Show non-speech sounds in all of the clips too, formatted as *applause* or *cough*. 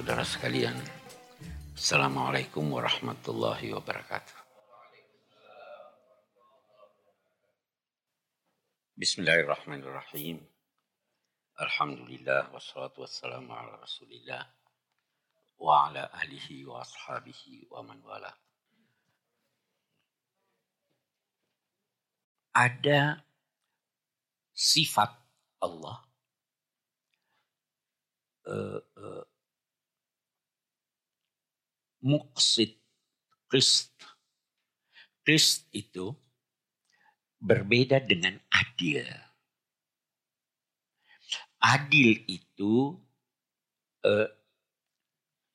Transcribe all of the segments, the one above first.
saudara sekalian. Assalamualaikum warahmatullahi wabarakatuh. Bismillahirrahmanirrahim. Alhamdulillah wassalatu wassalamu ala rasulillah wa ala alihi wa ashabihi wa man wala. Ada sifat Allah uh, uh, muksid Krist. Krist itu berbeda dengan adil. Adil itu uh,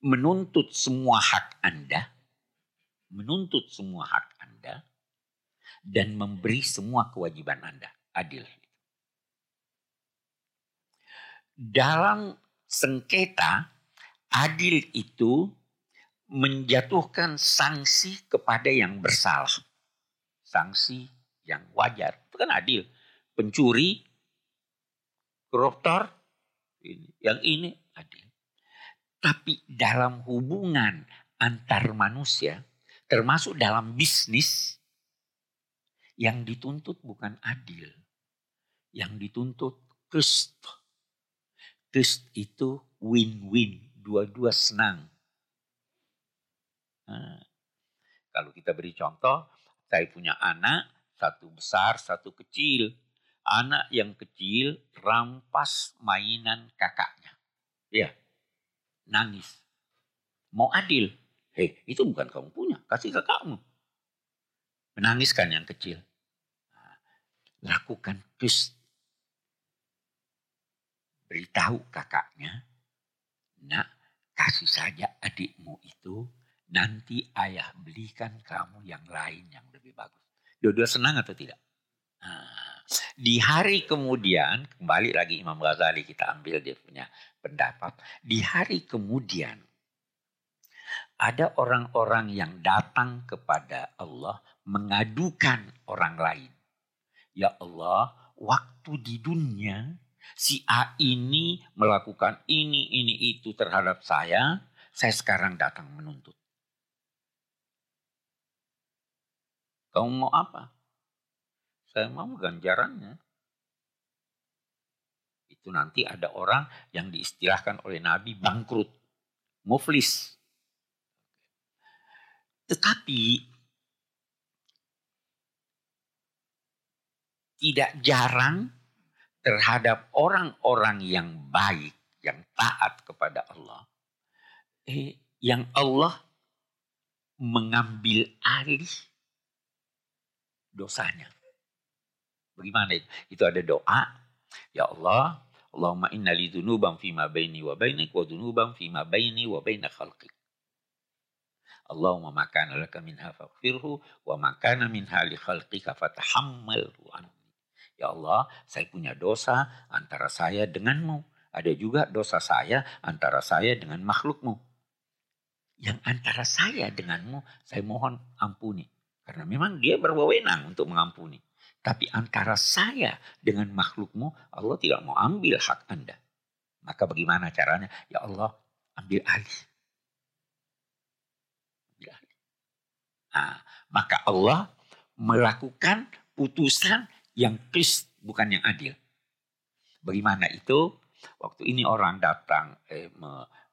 menuntut semua hak Anda, menuntut semua hak Anda, dan memberi semua kewajiban Anda. Adil. Dalam sengketa, adil itu menjatuhkan sanksi kepada yang bersalah. Sanksi yang wajar. Itu kan adil. Pencuri, koruptor, yang ini adil. Tapi dalam hubungan antar manusia, termasuk dalam bisnis, yang dituntut bukan adil. Yang dituntut kust. Kust itu win-win, dua-dua senang. Nah, kalau kita beri contoh, saya punya anak, satu besar, satu kecil. Anak yang kecil rampas mainan kakaknya. Ya, nangis. Mau adil. Hei, itu bukan kamu punya, kasih kakakmu. Menangiskan yang kecil. Nah, lakukan kus. Beritahu kakaknya, nak kasih saja adikmu itu nanti ayah belikan kamu yang lain yang lebih bagus. Dua-dua senang atau tidak? Nah, di hari kemudian, kembali lagi Imam Ghazali kita ambil dia punya pendapat. Di hari kemudian, ada orang-orang yang datang kepada Allah mengadukan orang lain. Ya Allah, waktu di dunia si A ini melakukan ini, ini, itu terhadap saya, saya sekarang datang menuntut. Kamu mau apa? Saya mau ganjarannya. Itu nanti ada orang yang diistilahkan oleh Nabi bangkrut. Muflis. Tetapi tidak jarang terhadap orang-orang yang baik, yang taat kepada Allah. Eh, yang Allah mengambil alih dosanya. Bagaimana itu? Itu ada doa. Ya Allah, Allahumma inna li dhunuban fima baini wa bainik wa dhunuban fima baini wa baina khalqik. Allahumma makana laka minha faghfirhu wa makana minha li khalqika fatahammalhu anni. Ya Allah, saya punya dosa antara saya denganmu. Ada juga dosa saya antara saya dengan makhlukmu. Yang antara saya denganmu, saya mohon ampuni. Karena memang dia berwenang untuk mengampuni. Tapi antara saya dengan makhlukmu, Allah tidak mau ambil hak Anda. Maka bagaimana caranya? Ya Allah, ambil alih. Ambil alih. Nah, maka Allah melakukan putusan yang kris, bukan yang adil. Bagaimana itu? Waktu ini orang datang eh,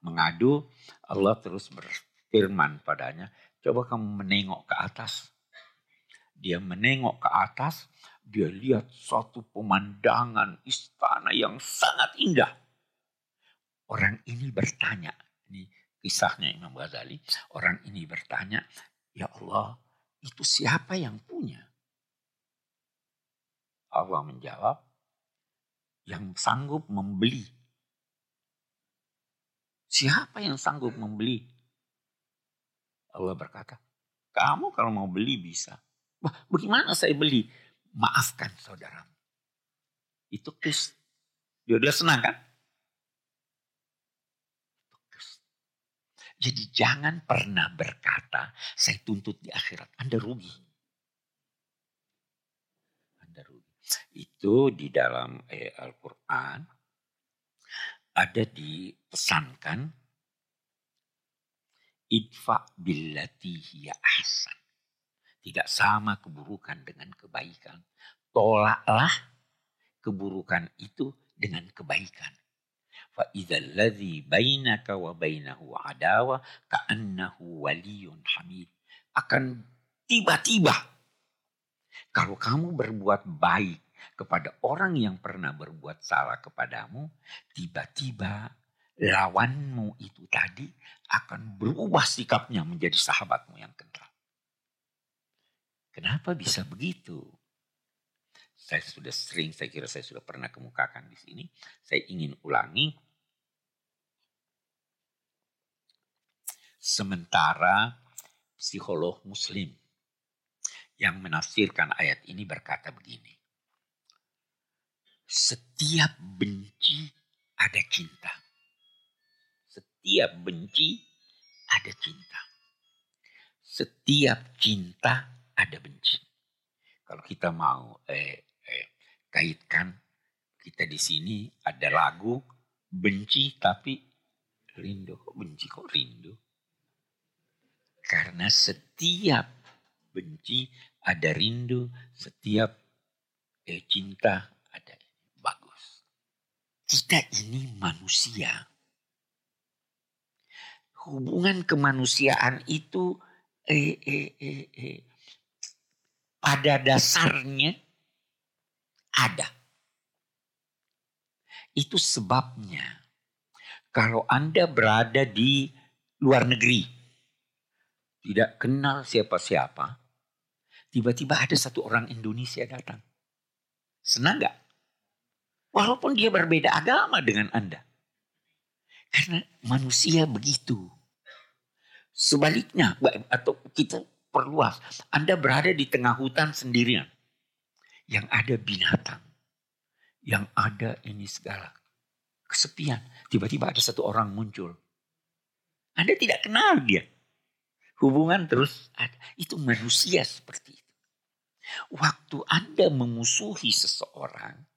mengadu, Allah terus berfirman padanya, coba kamu menengok ke atas dia menengok ke atas, dia lihat suatu pemandangan istana yang sangat indah. Orang ini bertanya, ini kisahnya Imam Ghazali, orang ini bertanya, ya Allah itu siapa yang punya? Allah menjawab, yang sanggup membeli. Siapa yang sanggup membeli? Allah berkata, kamu kalau mau beli bisa. Bagaimana saya beli? Maafkan saudara. Itu kris. Dia udah senang kan? Jadi jangan pernah berkata, saya tuntut di akhirat. Anda rugi. Anda rugi. Itu di dalam eh, Al-Quran ada dipesankan idfa billati hiya ahsan. Tidak sama keburukan dengan kebaikan. Tolaklah keburukan itu dengan kebaikan. Wa bainahu adawa ka'annahu waliyun hamid. Akan tiba-tiba kalau kamu berbuat baik kepada orang yang pernah berbuat salah kepadamu, tiba-tiba lawanmu itu tadi akan berubah sikapnya menjadi sahabatmu yang kental. Kenapa bisa begitu? Saya sudah sering, saya kira saya sudah pernah kemukakan di sini. Saya ingin ulangi. Sementara psikolog muslim yang menafsirkan ayat ini berkata begini. Setiap benci ada cinta. Setiap benci ada cinta. Setiap cinta ada benci. Kalau kita mau eh, eh, kaitkan kita di sini ada lagu benci tapi rindu. Kok benci kok rindu? Karena setiap benci ada rindu setiap eh, cinta ada bagus. Kita ini manusia. Hubungan kemanusiaan itu eh, eh, eh, eh, pada dasarnya ada. Itu sebabnya kalau Anda berada di luar negeri, tidak kenal siapa-siapa, tiba-tiba ada satu orang Indonesia datang. Senang gak? Walaupun dia berbeda agama dengan Anda. Karena manusia begitu. Sebaliknya, atau kita perluas. Anda berada di tengah hutan sendirian. Yang ada binatang. Yang ada ini segala. Kesepian. Tiba-tiba ada satu orang muncul. Anda tidak kenal dia. Hubungan terus ada. Itu manusia seperti itu. Waktu Anda memusuhi seseorang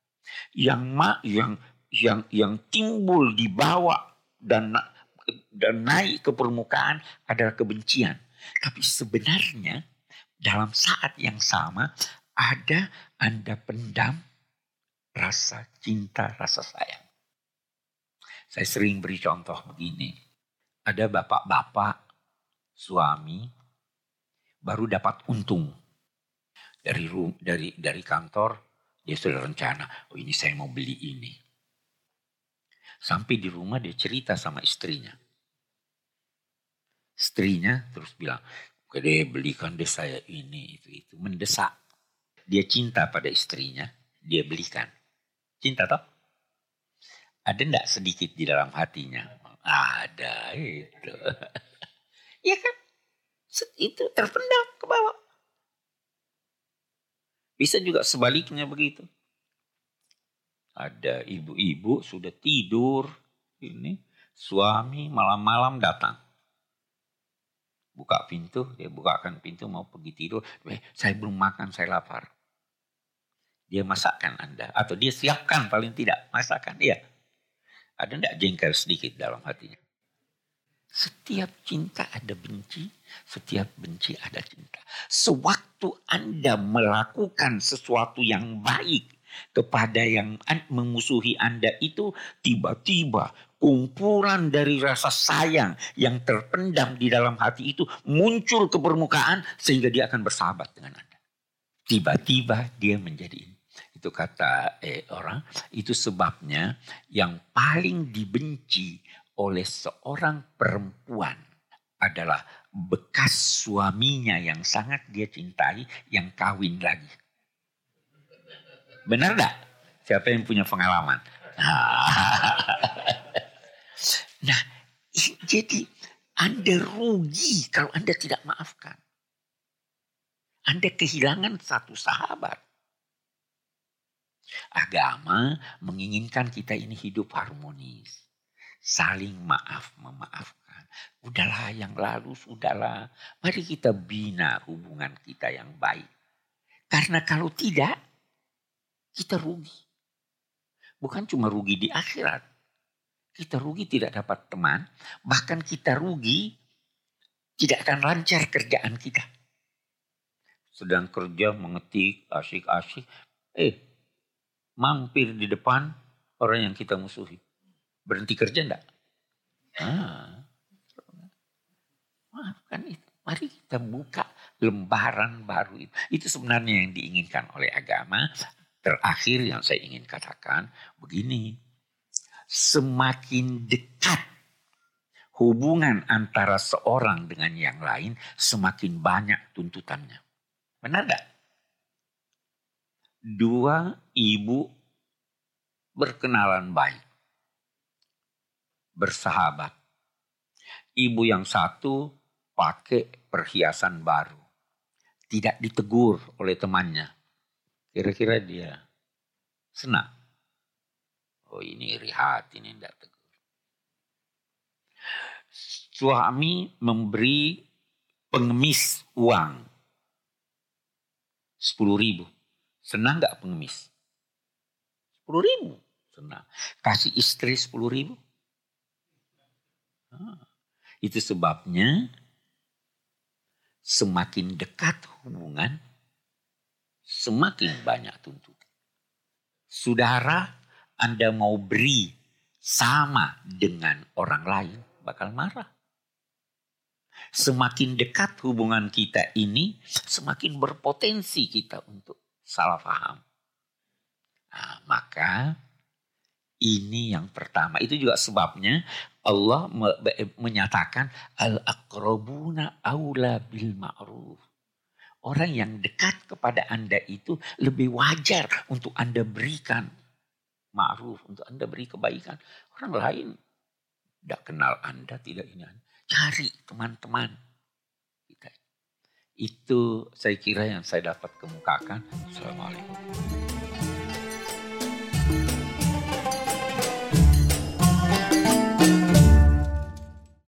yang ma, yang yang yang timbul di bawah dan dan naik ke permukaan adalah kebencian. Tapi sebenarnya dalam saat yang sama ada Anda pendam rasa cinta, rasa sayang. Saya sering beri contoh begini. Ada bapak-bapak suami baru dapat untung dari dari dari kantor dia sudah rencana oh ini saya mau beli ini sampai di rumah dia cerita sama istrinya Istrinya terus bilang, Gede belikan deh saya ini, itu, itu. Mendesak. Dia cinta pada istrinya, dia belikan. Cinta toh? Ada enggak sedikit di dalam hatinya? Ada itu. *laughs* ya kan? Itu terpendam ke bawah. Bisa juga sebaliknya begitu. Ada ibu-ibu sudah tidur, ini suami malam-malam datang buka pintu, dia bukakan pintu mau pergi tidur. Eh, saya belum makan, saya lapar. Dia masakkan Anda. Atau dia siapkan paling tidak masakan dia. Ada enggak jengkel sedikit dalam hatinya? Setiap cinta ada benci, setiap benci ada cinta. Sewaktu Anda melakukan sesuatu yang baik kepada yang memusuhi Anda itu tiba-tiba kumpulan dari rasa sayang yang terpendam di dalam hati itu muncul ke permukaan sehingga dia akan bersahabat dengan Anda. Tiba-tiba dia menjadi ini. Itu kata eh, orang, itu sebabnya yang paling dibenci oleh seorang perempuan adalah bekas suaminya yang sangat dia cintai yang kawin lagi. Benar gak? Siapa yang punya pengalaman? *laughs* Nah, jadi Anda rugi kalau Anda tidak maafkan. Anda kehilangan satu sahabat. Agama menginginkan kita ini hidup harmonis. Saling maaf, memaafkan. Udahlah yang lalu, sudahlah. Mari kita bina hubungan kita yang baik. Karena kalau tidak, kita rugi. Bukan cuma rugi di akhirat, kita rugi tidak dapat teman, bahkan kita rugi tidak akan lancar kerjaan kita. Sedang kerja mengetik asyik-asyik, eh mampir di depan orang yang kita musuhi. Berhenti kerja enggak? Ah, maafkan itu. Mari kita buka lembaran baru itu. Itu sebenarnya yang diinginkan oleh agama. Terakhir yang saya ingin katakan begini. Semakin dekat hubungan antara seorang dengan yang lain, semakin banyak tuntutannya. Benar gak? Dua ibu berkenalan baik. Bersahabat. Ibu yang satu pakai perhiasan baru. Tidak ditegur oleh temannya. Kira-kira dia senang. Oh ini iri hati, ini tidak tegur. Suami memberi pengemis uang. Sepuluh ribu. Senang nggak pengemis? Sepuluh ribu. Senang. Kasih istri sepuluh ribu. Ah, itu sebabnya semakin dekat hubungan, semakin banyak tuntutan. Saudara, Anda mau beri sama dengan orang lain, bakal marah. Semakin dekat hubungan kita ini, semakin berpotensi kita untuk salah paham. Nah, maka ini yang pertama. Itu juga sebabnya Allah menyatakan al-aqrabuna aula bil ma'ruf. Orang yang dekat kepada Anda itu lebih wajar untuk Anda berikan ma'ruf, untuk Anda beri kebaikan. Orang lain tidak kenal Anda, tidak ini. Cari teman-teman. Itu saya kira yang saya dapat kemukakan. Assalamualaikum.